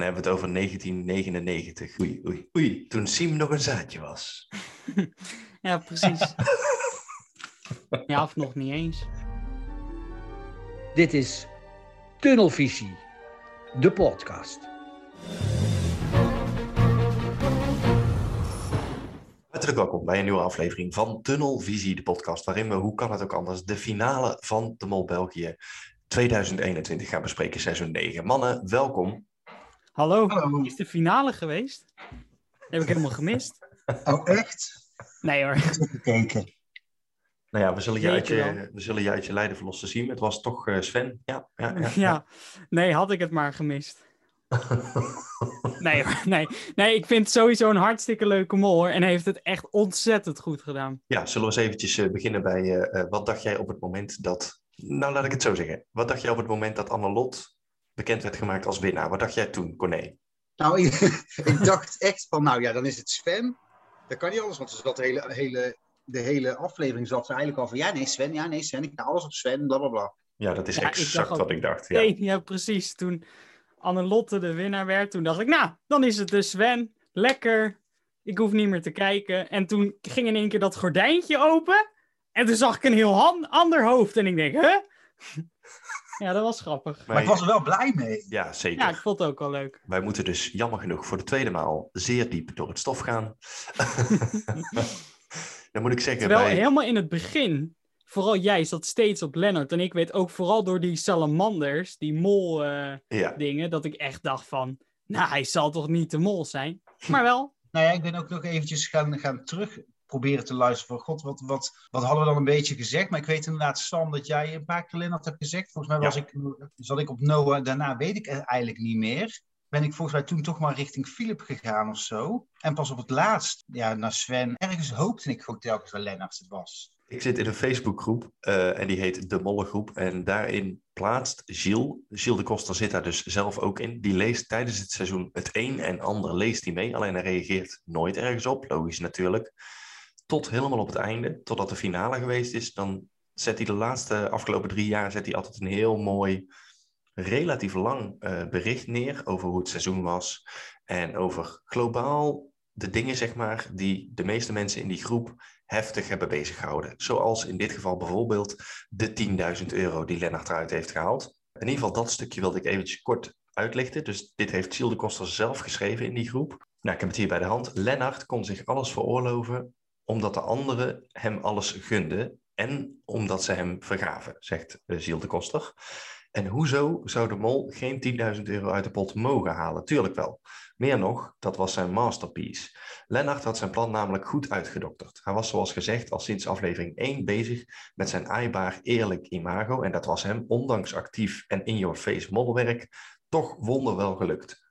dan hebben we het over 1999. Oei, oei, oei. Toen Siem nog een zaadje was. ja, precies. ja, of nog niet eens. Dit is Tunnelvisie, de podcast. Hartelijk welkom bij een nieuwe aflevering van Tunnelvisie, de podcast, waarin we, hoe kan het ook anders, de finale van de Mol België 2021 gaan bespreken, seizoen 9. Mannen, welkom. Hallo, Hallo. is de finale geweest? heb ik helemaal gemist. Oh, echt? Nee hoor. Gekeken. Nou ja, we zullen, je uit je, we zullen je uit je lijden verlossen zien. Het was toch uh, Sven? Ja, ja, ja, ja. nee, had ik het maar gemist. nee, nee, nee, ik vind het sowieso een hartstikke leuke mol hoor. En heeft het echt ontzettend goed gedaan. Ja, zullen we eens eventjes uh, beginnen bij... Uh, wat dacht jij op het moment dat... Nou, laat ik het zo zeggen. Wat dacht jij op het moment dat Annelot bekend werd gemaakt als winnaar? Wat dacht jij toen, Corné? Nou, ik, ik dacht echt van... Nou ja, dan is het Sven. Dat kan niet anders, want ze zat de hele, hele de hele aflevering zat ze eigenlijk al van... Ja, nee, Sven, ja, nee, Sven, ik ga alles op Sven, bla, bla, bla. Ja, dat is exact wat ik dacht. Ja. Nee, ja, precies. Toen Annelotte de winnaar werd, toen dacht ik... Nou, dan is het dus Sven. Lekker. Ik hoef niet meer te kijken. En toen ging in één keer dat gordijntje open. En toen zag ik een heel ander hoofd. En ik denk, huh? Ja, dat was grappig. Maar ik was er wel blij mee. Ja, zeker. Ja, ik vond het ook wel leuk. Wij moeten dus jammer genoeg voor de tweede maal zeer diep door het stof gaan. Dan moet ik zeggen... Terwijl bij... helemaal in het begin, vooral jij zat steeds op Lennart. En ik weet ook vooral door die salamanders, die mol uh, ja. dingen, dat ik echt dacht van... Nou, hij zal toch niet de mol zijn? Maar wel. nou ja, ik ben ook nog eventjes gaan, gaan terug proberen te luisteren van God, wat, wat, wat hadden we dan een beetje gezegd? Maar ik weet inderdaad, Sam, dat jij een paar keer Lennart hebt gezegd. Volgens mij was ik, zat ik op Noah, daarna weet ik eigenlijk niet meer ben ik volgens mij toen toch maar richting Philip gegaan of zo. En pas op het laatst, ja, naar Sven. Ergens hoopte ik gewoon telkens dat Lennart het was. Ik zit in een Facebookgroep uh, en die heet De Mollegroep. En daarin plaatst Gilles, Gilles de Koster zit daar dus zelf ook in. Die leest tijdens het seizoen het een en ander leest hij mee. Alleen hij reageert nooit ergens op, logisch natuurlijk. Tot helemaal op het einde, totdat de finale geweest is. Dan zet hij de laatste afgelopen drie jaar zet hij altijd een heel mooi relatief lang uh, bericht neer over hoe het seizoen was en over globaal de dingen, zeg maar, die de meeste mensen in die groep heftig hebben bezighouden. Zoals in dit geval bijvoorbeeld de 10.000 euro die Lennart eruit heeft gehaald. In ieder geval dat stukje wilde ik eventjes kort uitlichten. Dus dit heeft Siel de Koster zelf geschreven in die groep. Nou, ik heb het hier bij de hand. Lennart kon zich alles veroorloven omdat de anderen hem alles gunden en omdat ze hem vergaven, zegt Ziel de Koster. En hoezo zou de mol geen 10.000 euro uit de pot mogen halen? Tuurlijk wel. Meer nog, dat was zijn masterpiece. Lennart had zijn plan namelijk goed uitgedokterd. Hij was zoals gezegd al sinds aflevering 1 bezig met zijn aaibaar eerlijk imago en dat was hem, ondanks actief en in-your-face modelwerk, toch wonderwel gelukt.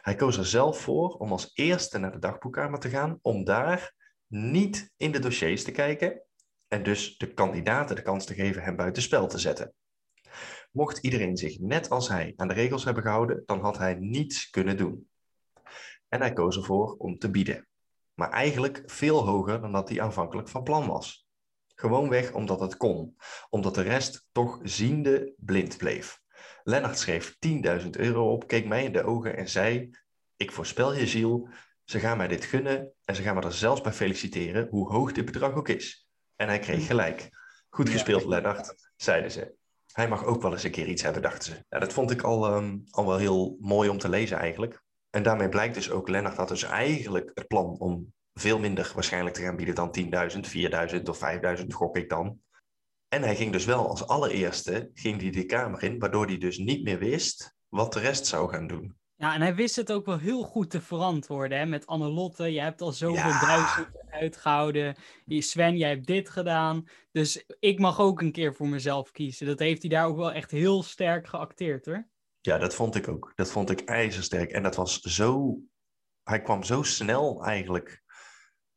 Hij koos er zelf voor om als eerste naar de dagboekkamer te gaan, om daar niet in de dossiers te kijken en dus de kandidaten de kans te geven hem buitenspel te zetten. Mocht iedereen zich net als hij aan de regels hebben gehouden, dan had hij niets kunnen doen. En hij koos ervoor om te bieden. Maar eigenlijk veel hoger dan dat hij aanvankelijk van plan was. Gewoonweg omdat het kon, omdat de rest toch ziende blind bleef. Lennart schreef 10.000 euro op, keek mij in de ogen en zei: Ik voorspel je ziel, ze gaan mij dit gunnen en ze gaan me er zelfs bij feliciteren, hoe hoog dit bedrag ook is. En hij kreeg gelijk. Goed gespeeld, Lennart, zeiden ze hij mag ook wel eens een keer iets hebben, dachten ze. Ja, dat vond ik al, ehm, al wel heel mooi om te lezen eigenlijk. En daarmee blijkt dus ook, Lennart had dus eigenlijk het plan om veel minder waarschijnlijk te gaan bieden dan 10.000, 4.000 of 5.000, gok ik dan. En hij ging dus wel als allereerste ging die de kamer in, waardoor hij dus niet meer wist wat de rest zou gaan doen. Ja, en hij wist het ook wel heel goed te verantwoorden. Hè? Met Annelotte, je hebt al zoveel ja. duizend uitgehouden. Sven, jij hebt dit gedaan. Dus ik mag ook een keer voor mezelf kiezen. Dat heeft hij daar ook wel echt heel sterk geacteerd hoor. Ja, dat vond ik ook. Dat vond ik ijzersterk. En dat was zo... Hij kwam zo snel eigenlijk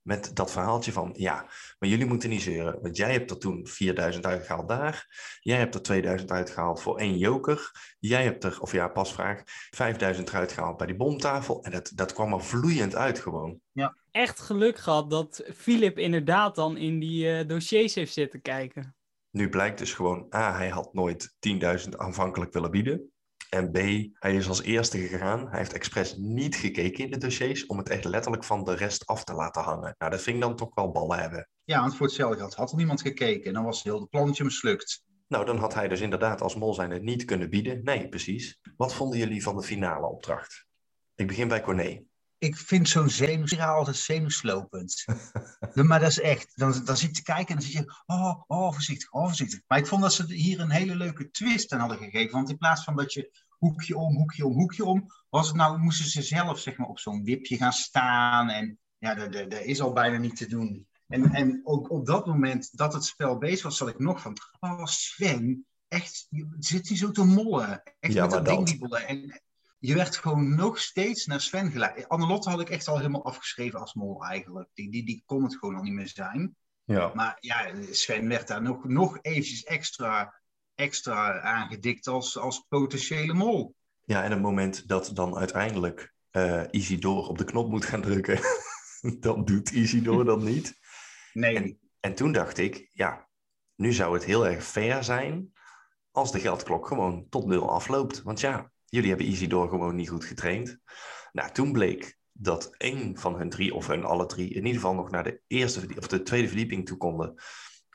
met dat verhaaltje van, ja, maar jullie moeten niet zeuren. Want jij hebt er toen 4000 uitgehaald daar. Jij hebt er 2000 uitgehaald voor één joker. Jij hebt er, of ja, pasvraag, 5000 eruit gehaald bij die bomtafel. En dat, dat kwam er vloeiend uit gewoon. Ja, echt geluk gehad dat Philip inderdaad dan in die uh, dossiers heeft zitten kijken. Nu blijkt dus gewoon, ah, hij had nooit 10.000 aanvankelijk willen bieden. En B, hij is als eerste gegaan. Hij heeft expres niet gekeken in de dossiers om het echt letterlijk van de rest af te laten hangen. Nou, dat vind ik dan toch wel ballen hebben. Ja, want voor hetzelfde geld had er niemand gekeken en dan was heel het plannetje mislukt. Nou, dan had hij dus inderdaad als mol zijn het niet kunnen bieden. Nee, precies. Wat vonden jullie van de finale opdracht? Ik begin bij Corné. Ik vind zo'n zenuwspiraal altijd zenuwslopend. maar dat is echt, dan, dan zit je te kijken en dan zit je, oh, oh, voorzichtig, oh, voorzichtig. Maar ik vond dat ze hier een hele leuke twist aan hadden gegeven. Want in plaats van dat je hoekje om, hoekje om, hoekje om, was het nou, moesten ze zelf zeg maar op zo'n wipje gaan staan. En ja, dat, is al bijna niet te doen. En, en ook op dat moment dat het spel bezig was, zat ik nog van, oh Sven, echt, zit hij zo te mollen? Echt Ja, met dat dat. dingwiebelen. En je werd gewoon nog steeds naar Sven geleid. Annelotte had ik echt al helemaal afgeschreven als mol eigenlijk. Die, die, die kon het gewoon al niet meer zijn. Ja. Maar ja, Sven werd daar nog, nog eventjes extra, extra aangedikt als, als potentiële mol. Ja, en het moment dat dan uiteindelijk eh Isidore op de knop moet gaan drukken, dan doet Isidore dat niet. Nee, En toen dacht ik, ja, nu zou het heel erg fair zijn als de geldklok gewoon tot nul afloopt. Want ja, jullie hebben Isidore gewoon niet goed getraind. Nou, toen bleek dat één van hun drie, of hun alle drie, in ieder geval nog naar de, eerste, of de tweede verdieping toe konden.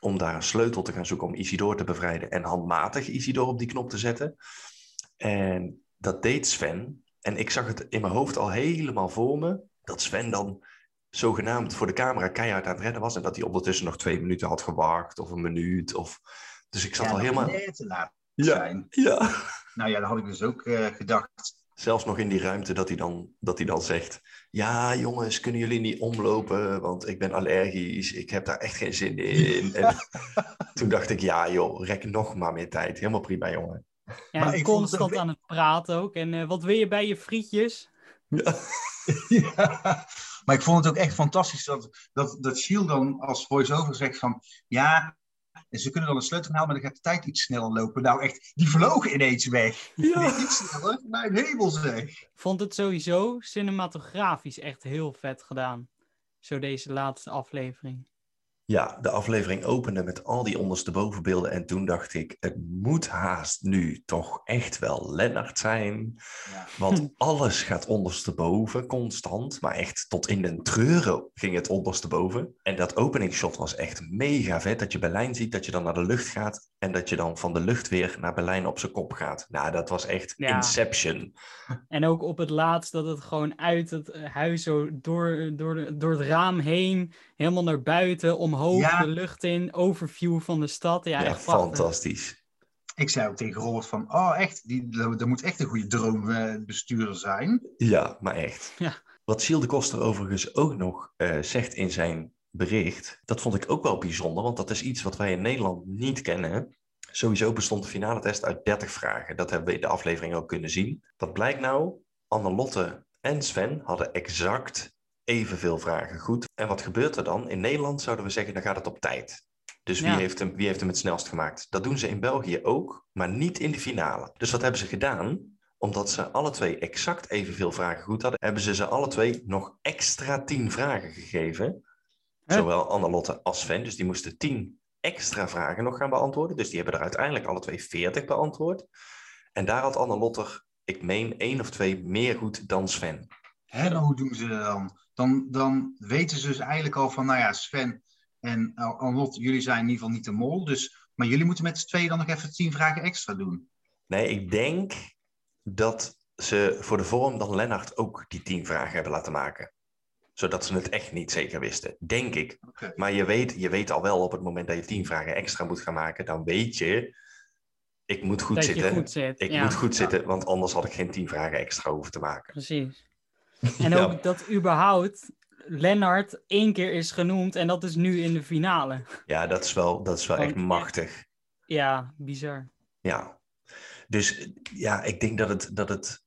Om daar een sleutel te gaan zoeken om Isidore te bevrijden en handmatig Isidore op die knop te zetten. En dat deed Sven. En ik zag het in mijn hoofd al helemaal voor me. Dat Sven dan zogenaamd voor de camera keihard aan het redden was. En dat hij ondertussen nog twee minuten had gewacht. Of een minuut. Of... Dus ik zat ja, al helemaal... te laat Ja, zijn. ja. Nou ja, dat had ik dus ook eh, gedacht. Zelfs nog in die ruimte dat hij, dan, dat hij dan zegt... Ja, jongens, kunnen jullie niet omlopen? Want ik ben allergisch. Ik heb daar echt geen zin in. En toen dacht ik, ja joh, rek nog maar meer tijd. Helemaal prima, jongen. Ja, Maar het constant aan het praten ook. En eh, wat wil je bij je frietjes? Ja. Ja, maar ik vond het ook echt fantastisch dat, dat, dat Shield dan als voice-over zegt van... Ja, en ze kunnen dan een sleutel halen, maar dan gaat de tijd iets sneller lopen. Nou echt, die vlogen ineens weg. Nee, iets sneller. Mijn hemel zeg. Vond het sowieso cinematografisch echt heel vet gedaan. Zo deze laatste aflevering. Ja, de aflevering opende met al die onderstebovenbeelden. En toen dacht ik, het moet haast nu toch echt wel Lennart zijn. Ja. Want alles gaat ondersteboven, constant. Maar echt tot in den treuren ging het ondersteboven. En dat openingsshot was echt mega vet. Dat je Berlijn ziet, dat je dan naar de lucht gaat. En dat je dan van de lucht weer naar Berlijn op zijn kop gaat. Nou, dat was echt Ja. Inception. En ook op het laatst dat het gewoon uit het huis zo door, door, door het raam heen, helemaal naar buiten, omhoog Ja. de lucht in, overview van de stad. Ja, Ja, echt fantastisch. Ik zei ook tegen Robert van... Oh echt, die, dat moet echt een goede droombestuurder zijn. Ja, maar echt. Ja. Wat Gilles de Koster overigens ook nog eh, zegt in zijn bericht, dat vond ik ook wel bijzonder, want dat is iets wat wij in Nederland niet kennen. Sowieso bestond de finale test uit 30 vragen. Dat hebben we in de aflevering ook kunnen zien. Wat blijkt nou? Annelotte en Sven hadden exact evenveel vragen goed. En wat gebeurt er dan? In Nederland zouden we zeggen, dan gaat het op tijd. Dus wie, Ja. heeft hem, wie heeft hem het snelst gemaakt? Dat doen ze in België ook, maar niet in de finale. Dus wat hebben ze gedaan? Omdat ze alle twee exact evenveel vragen goed hadden, hebben ze ze alle twee nog extra 10 vragen gegeven. Hè? Zowel Annelotte als Sven. Dus die moesten 10 extra vragen nog gaan beantwoorden. Dus die hebben er uiteindelijk alle twee 40 beantwoord. En daar had Annelotte, er, ik meen, één of twee meer goed dan Sven. Hè, hoe doen ze dat dan? Dan? Dan weten ze dus eigenlijk al van... Nou ja, Sven en Annelotte, jullie zijn in ieder geval niet de mol. Dus, maar jullie moeten met z'n tweeën dan nog even tien vragen extra doen. Nee, ik denk dat ze voor de vorm dan Lennart ook die 10 vragen hebben laten maken. Zodat ze het echt niet zeker wisten. Denk ik. Maar je weet, je weet al wel op het moment dat je 10 vragen extra moet gaan maken, dan weet je, ik moet goed dat zitten. je goed zit. Ik ja, moet goed zitten, want anders had ik geen 10 vragen extra hoeven te maken. Precies. En Ja. ook dat überhaupt Lennart één keer is genoemd en dat is nu in de finale. Ja, dat is wel, dat is wel echt machtig. Ja, bizar. Ja. Dus ja, ik denk dat het, dat het.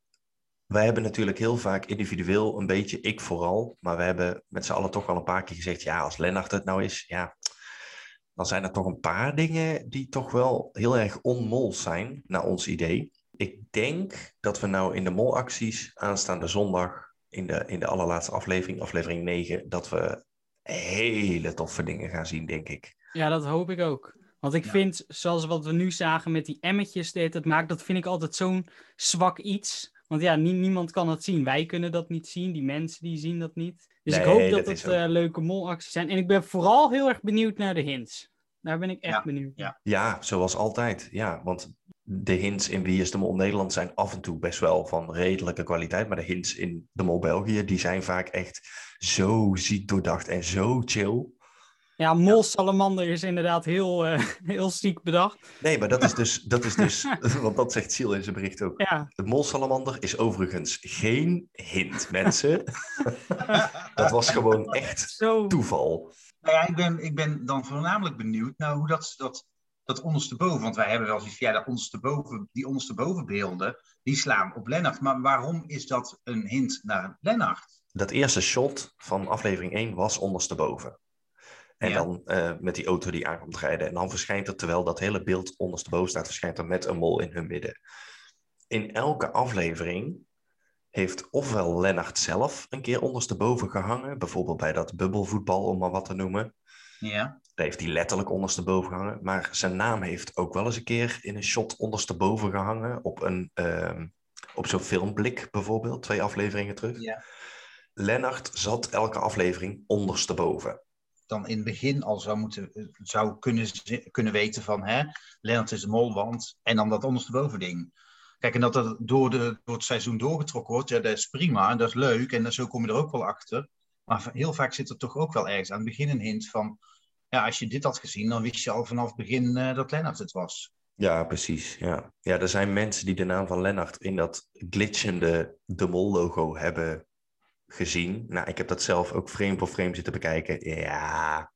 Wij hebben natuurlijk heel vaak individueel een beetje, ik vooral, maar we hebben met z'n allen toch wel een paar keer gezegd: ja, als Lennart het nou is, ja, dan zijn er toch een paar dingen die toch wel heel erg onmols zijn, naar ons idee. Ik denk dat we nou in de molacties aanstaande zondag, in de, in de allerlaatste aflevering, aflevering 9, dat we hele toffe dingen gaan zien, denk ik. Ja, dat hoop ik ook. Want ik Ja. vind, zoals wat we nu zagen met die emmetjes die het maakt, dat vind ik altijd zo'n zwak iets. Want ja, nie- niemand kan dat zien. Wij kunnen dat niet zien, die mensen die zien dat niet. Dus ik hoop dat dat is het eh, leuke molacties zijn. En ik ben vooral heel erg benieuwd naar de hints. Daar ben ik echt Ja, benieuwd. ja. Ja, zoals altijd. Ja, want de hints in Wie is de Mol Nederland zijn af en toe best wel van redelijke kwaliteit. Maar de hints in de Mol België, die zijn vaak echt zo ziek doordacht en zo chill. Ja, Mol Salamander is inderdaad heel, eh, heel ziek bedacht. Nee, maar dat is dus, dat is dus want dat zegt Siel in zijn bericht ook. Ja, De molsalamander is overigens geen hint, mensen. dat was gewoon echt zo. toeval. Nou ja, ik ben, ik ben dan voornamelijk benieuwd naar hoe dat, dat, dat ondersteboven, want wij hebben wel zoiets van, ja, dat ondersteboven, die onderstebovenbeelden, die slaan op Lennart. Maar waarom is dat een hint naar Lennart? Dat eerste shot van aflevering 1 was ondersteboven. En Ja. dan eh, met die auto die aankomt rijden. En dan verschijnt er, terwijl dat hele beeld ondersteboven staat, verschijnt er met een mol in hun midden. In elke aflevering heeft ofwel Lennart zelf een keer ondersteboven gehangen. Bijvoorbeeld bij dat bubbelvoetbal, om maar wat te noemen. Ja, Daar heeft hij letterlijk ondersteboven gehangen. Maar zijn naam heeft ook wel eens een keer in een shot ondersteboven gehangen. Op, een, ehm, op zo'n filmblik bijvoorbeeld, twee afleveringen terug. Ja. Lennart zat elke aflevering ondersteboven. dan in het begin al zou, moeten, zou kunnen, kunnen weten van, hè, Lennart is de mol, want, en dan dat ondersteboven ding. Kijk, en dat dat door, de, door het seizoen doorgetrokken wordt, ja, dat is prima, en dat is leuk, en dan, zo kom je er ook wel achter. Maar heel vaak zit er toch ook wel ergens aan het begin een hint van, ja, als je dit had gezien, dan wist je al vanaf het begin eh, dat Lennart het was. Ja, precies. Ja. ja, er zijn mensen die de naam van Lennart in dat glitchende De Mol-logo hebben gezien. Nou, ik heb dat zelf ook frame voor frame zitten bekijken. Ja,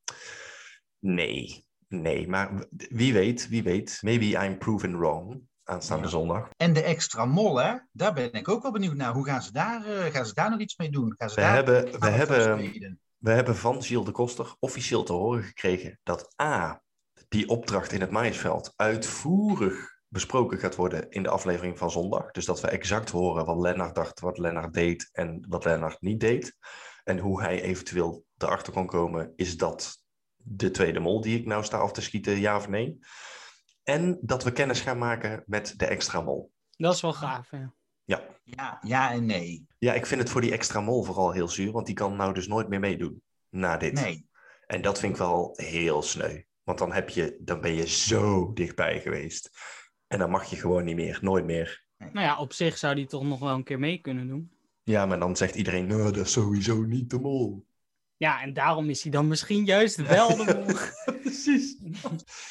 nee, nee. Maar wie weet, wie weet. Maybe I'm proven wrong aanstaande Ja. zondag. En de extra mol, hè, daar ben ik ook wel benieuwd naar. Hoe gaan ze daar, eh, gaan ze daar nog iets mee doen? Gaan ze We daar hebben, we, hebben? We hebben van Gilles de Koster officieel te horen gekregen dat A, die opdracht in het maïsveld uitvoerig besproken gaat worden in de aflevering van zondag. Dus dat we exact horen wat Lennart dacht, wat Lennart deed en wat Lennart niet deed. En hoe hij eventueel erachter kon komen, is dat de tweede mol die ik nou sta af te schieten, ja of nee? En dat we kennis gaan maken met de extra mol. Dat is wel gaaf, ja. Ja. Ja, ja en nee. ja, ik vind het voor die extra mol vooral heel zuur, want die kan nou dus nooit meer meedoen na dit. Nee. En dat vind ik wel heel sneu. Want dan, heb je, dan ben je zo dichtbij geweest. En dan mag je gewoon niet meer, nooit meer. Nou ja, op zich zou die toch nog wel een keer mee kunnen doen. Ja, maar dan zegt iedereen, nou, dat is sowieso niet de mol. Ja, en daarom is hij dan misschien juist wel de. Precies.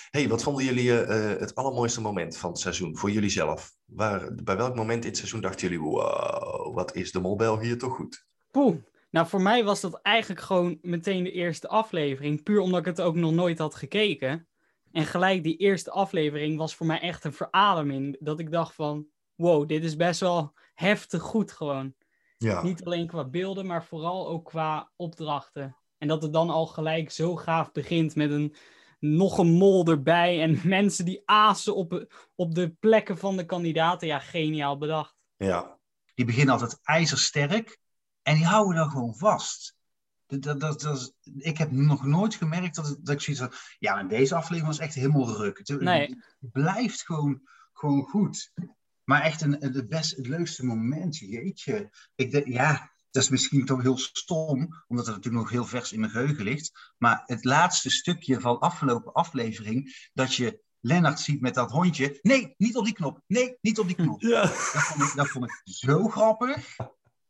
hey, wat vonden jullie eh, het allermooiste moment van het seizoen voor jullie zelf? Waar, bij welk moment in het seizoen dachten jullie, wow, wat is de mol België toch goed? Poeh. Nou, voor mij was dat eigenlijk gewoon meteen de eerste aflevering. Puur omdat ik het ook nog nooit had gekeken. En gelijk die eerste aflevering was voor mij echt een verademing. Dat ik dacht van, wow, dit is best wel heftig goed gewoon. Ja, Niet alleen qua beelden, maar vooral ook qua opdrachten. En dat het dan al gelijk zo gaaf begint met een, nog een mol erbij. En mensen die azen op, op de plekken van de kandidaten. Ja, geniaal bedacht. ja, die beginnen altijd ijzersterk en die houden dan gewoon vast. Dat, dat, dat, ik heb nog nooit gemerkt dat, dat ik zoiets van, ja, maar deze aflevering was echt helemaal ruk. Het, Nee. het blijft gewoon, gewoon goed. Maar echt een, een- het, best, het leukste moment, jeetje. Ik denk, ja, dat is misschien toch heel stom, omdat het natuurlijk nog heel vers in mijn geheugen ligt. Maar het laatste stukje van afgelopen aflevering, dat je Lennart ziet met dat hondje. Nee, niet op die knop. Nee, niet op die knop. ja. Dat vond ik, dat vond ik zo grappig.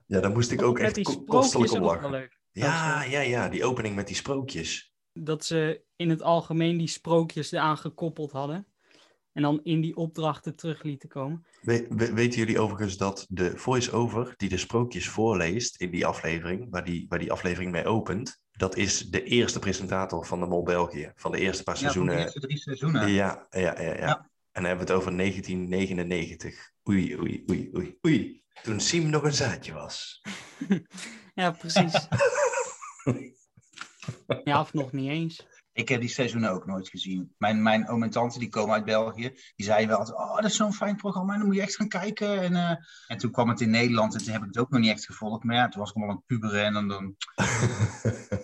Ja, daar moest ik ook Met echt kostelijk wel lachen. leuk. Ja, ja, ja, die opening met die sprookjes. dat ze in het algemeen die sprookjes eraan gekoppeld hadden. En dan in die opdrachten terug lieten komen. We- we- weten jullie overigens dat de voice-over die de sprookjes voorleest in die aflevering, waar die, waar die aflevering mee opent, dat is de eerste presentator van de Mol België, van de eerste paar Ja, van de seizoenen. eerste drie seizoenen. Ja, ja, ja, ja. Ja. En dan hebben we het over 1999. Oei, oei, oei, oei, oei. Toen Siem nog een zaadje was. Ja, precies. ja, of nog niet eens. Ik heb die seizoenen ook nooit gezien. Mijn, mijn oom en tante, die komen uit België, die zeiden wel altijd, oh, dat is zo'n fijn programma, en dan moet je echt gaan kijken. En, eh, en toen kwam het in Nederland en toen heb ik het ook nog niet echt gevolgd. Maar ja, toen was ik allemaal aan het puberen en dan... dan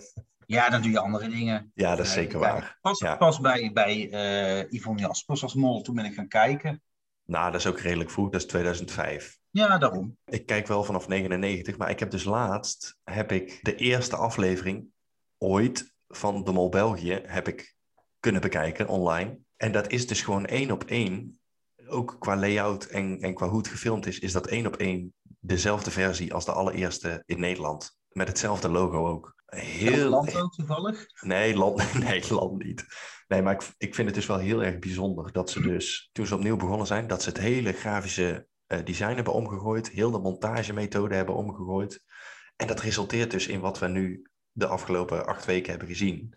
Ja, dan doe je andere dingen. Ja, dat is Nee, zeker waar. Pas, Ja. pas bij, bij eh, Yvonne Jaspers als mol, toen ben ik gaan kijken. Nou, dat is ook redelijk vroeg, dat is 2005. Ja, daarom. Ik kijk wel vanaf 99, maar ik heb dus laatst heb ik de eerste aflevering ooit van De Mol België heb ik kunnen bekijken online. En dat is dus gewoon één op één, ook qua layout en, en qua hoe het gefilmd is, is dat één op één dezelfde versie als de allereerste in Nederland. Met hetzelfde logo ook. Heel, Land ook toevallig. Nee, land, nee, land niet. Nee, maar ik, ik vind het dus wel heel erg bijzonder dat ze dus, toen ze opnieuw begonnen zijn, dat ze het hele grafische eh, design hebben omgegooid, heel de montagemethode hebben omgegooid. En dat resulteert dus in wat we nu de afgelopen acht weken hebben gezien.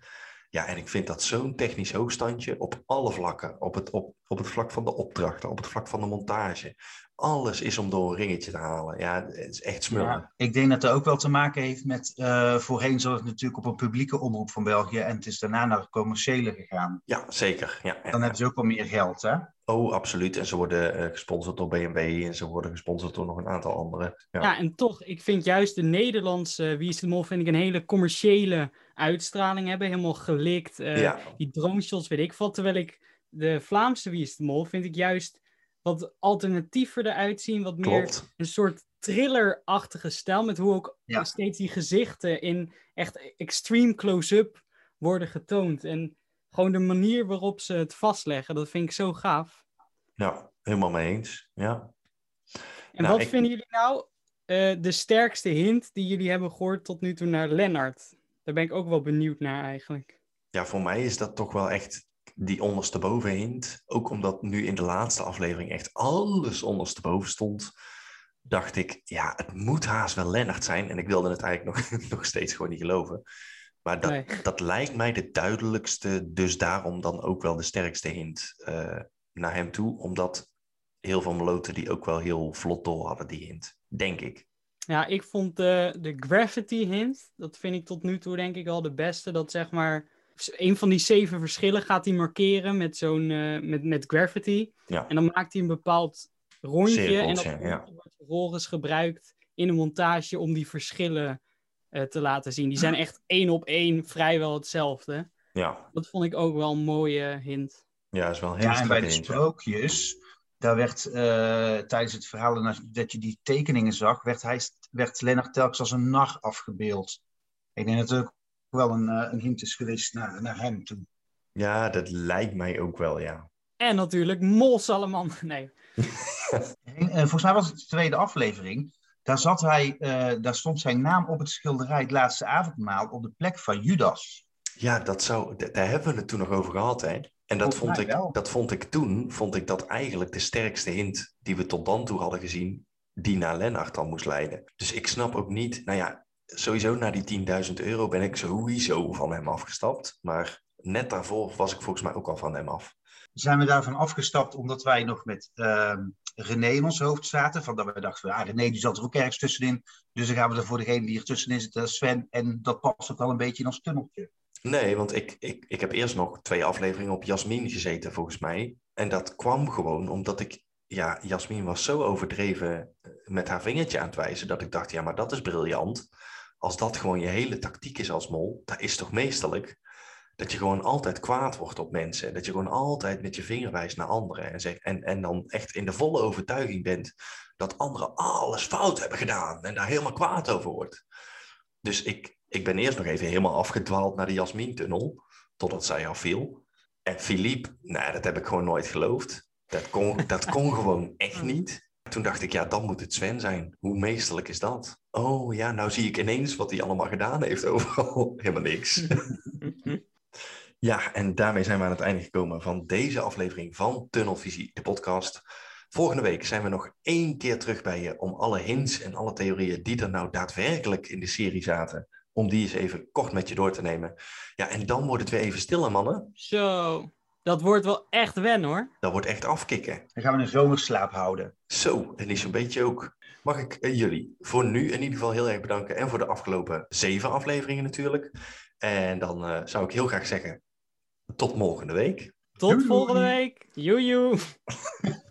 Ja, en ik vind dat zo'n technisch hoogstandje op alle vlakken. Op het, op, op het vlak van de opdrachten, op het vlak van de montage. Alles is om door een ringetje te halen. Ja, het is echt smullen. Ja, ik denk dat dat ook wel te maken heeft met. eh, voorheen zat het natuurlijk op een publieke omroep van België. En het is daarna naar commerciële gegaan. Ja, zeker. Ja, ja. Dan hebben ze ook wel meer geld, hè? Oh, absoluut. En ze worden eh, gesponsord door BMW en ze worden gesponsord door nog een aantal andere. Ja, Ja, en toch, ik vind juist de Nederlandse Wie is de Mol vind ik een hele commerciële uitstraling hebben. Helemaal gelikt. eh, ja. Die droneshots, weet ik wat. Terwijl ik de Vlaamse Wie is de Mol vind ik juist wat alternatiever eruit zien. Wat meer klopt. een soort thriller-achtige stijl. Met hoe ook Ja. steeds die gezichten in echt extreme close-up worden getoond. En gewoon de manier waarop ze het vastleggen, dat vind ik zo gaaf. Ja, helemaal mee eens. Ja. En Nou, wat ik- vinden jullie nou eh, de sterkste hint die jullie hebben gehoord tot nu toe naar Lennart? Daar ben ik ook wel benieuwd naar eigenlijk. ja, voor mij is dat toch wel echt die ondersteboven hint. Ook omdat nu in de laatste aflevering echt alles ondersteboven stond. Dacht ik, ja, het moet haast wel Lennart zijn. En ik wilde het eigenlijk nog, nog steeds gewoon niet geloven. Maar dat, Nee. dat lijkt mij de duidelijkste. Dus daarom dan ook wel de sterkste hint eh, naar hem toe. Omdat heel veel meloten die ook wel heel vlot door hadden, die hint. Denk ik. Ja, ik vond de, de gravity hint, dat vind ik tot nu toe denk ik wel de beste. Dat zeg maar, een van die zeven verschillen gaat hij markeren met zo'n, eh, met, met gravity. Ja. En dan maakt hij een bepaald rondje. en dat wordt vervolgens gebruikt in een montage om die verschillen eh, te laten zien. Die zijn echt één op één vrijwel hetzelfde. Ja, Dat vond ik ook wel een mooie hint. ja is wel een Ja, en bij de sprookjes, daar werd eh, tijdens het verhaal, dat je die tekeningen zag, werd, hij, werd Lennart telkens als een nar afgebeeld. Ik denk dat het ook wel een, eh, een hint is geweest naar, naar hem toe. Ja, dat lijkt mij ook wel, ja. En natuurlijk Mol Salamander. Nee. En, eh, volgens mij was het de tweede aflevering. Daar, zat hij, eh, daar stond zijn naam op het schilderij Het Laatste Avondmaal op de plek van Judas. Ja, dat zou, daar hebben we het toen nog over gehad, hè. En dat vond, ik, wel. dat vond ik toen, vond ik dat eigenlijk de sterkste hint die we tot dan toe hadden gezien, die naar Lennart dan moest leiden. Dus ik snap ook niet, nou ja, sowieso na die 10.000 euro ben ik sowieso van hem afgestapt. Maar net daarvoor was ik volgens mij ook al van hem af. Zijn we daarvan afgestapt omdat wij nog met ehm, René in ons hoofd zaten. Van dat we dachten, ah, René die zat er ook ergens tussenin. Dus dan gaan we er voor degene die er tussenin zit, dat is Sven. En dat past ook wel een beetje in ons tunneltje. Nee, want ik, ik, ik heb eerst nog twee afleveringen op Jasmin gezeten, volgens mij. En dat kwam gewoon omdat ik, ja, Jasmin was zo overdreven eh, met haar vingertje aan het wijzen, dat ik dacht, ja, maar dat is briljant. Als dat gewoon je hele tactiek is als mol, dat is toch meesterlijk? Dat je gewoon altijd kwaad wordt op mensen. Dat je gewoon altijd met je vinger wijst naar anderen. En, zeg, en, en dan echt in de volle overtuiging bent dat anderen alles fout hebben gedaan. En daar helemaal kwaad over wordt. Dus ik, ik ben eerst nog even helemaal afgedwaald naar de Jasmin-tunnel. Totdat zij afviel. En Philippe, nou, dat heb ik gewoon nooit geloofd. Dat kon, dat kon gewoon echt niet. Toen dacht ik, ja, dan moet het Sven zijn. Hoe meesterlijk is dat? Oh ja, nou zie ik ineens wat hij allemaal gedaan heeft overal. Helemaal niks. Ja, en daarmee zijn we aan het einde gekomen van deze aflevering van Tunnelvisie, de podcast. Volgende week zijn we nog één keer terug bij je om alle hints en alle theorieën die er nou daadwerkelijk in de serie zaten, om die eens even kort met je door te nemen. Ja, en dan wordt het weer even stil, hè, mannen. Zo, dat wordt wel echt wen hoor. Dat wordt echt afkicken. Dan gaan we een zomerslaap houden. Zo, en die zo'n beetje ook. Mag ik eh, jullie voor nu in ieder geval heel erg bedanken en voor de afgelopen zeven afleveringen natuurlijk. En dan eh, zou ik heel graag zeggen, tot volgende week. Tot Doei, volgende week. Joejoe.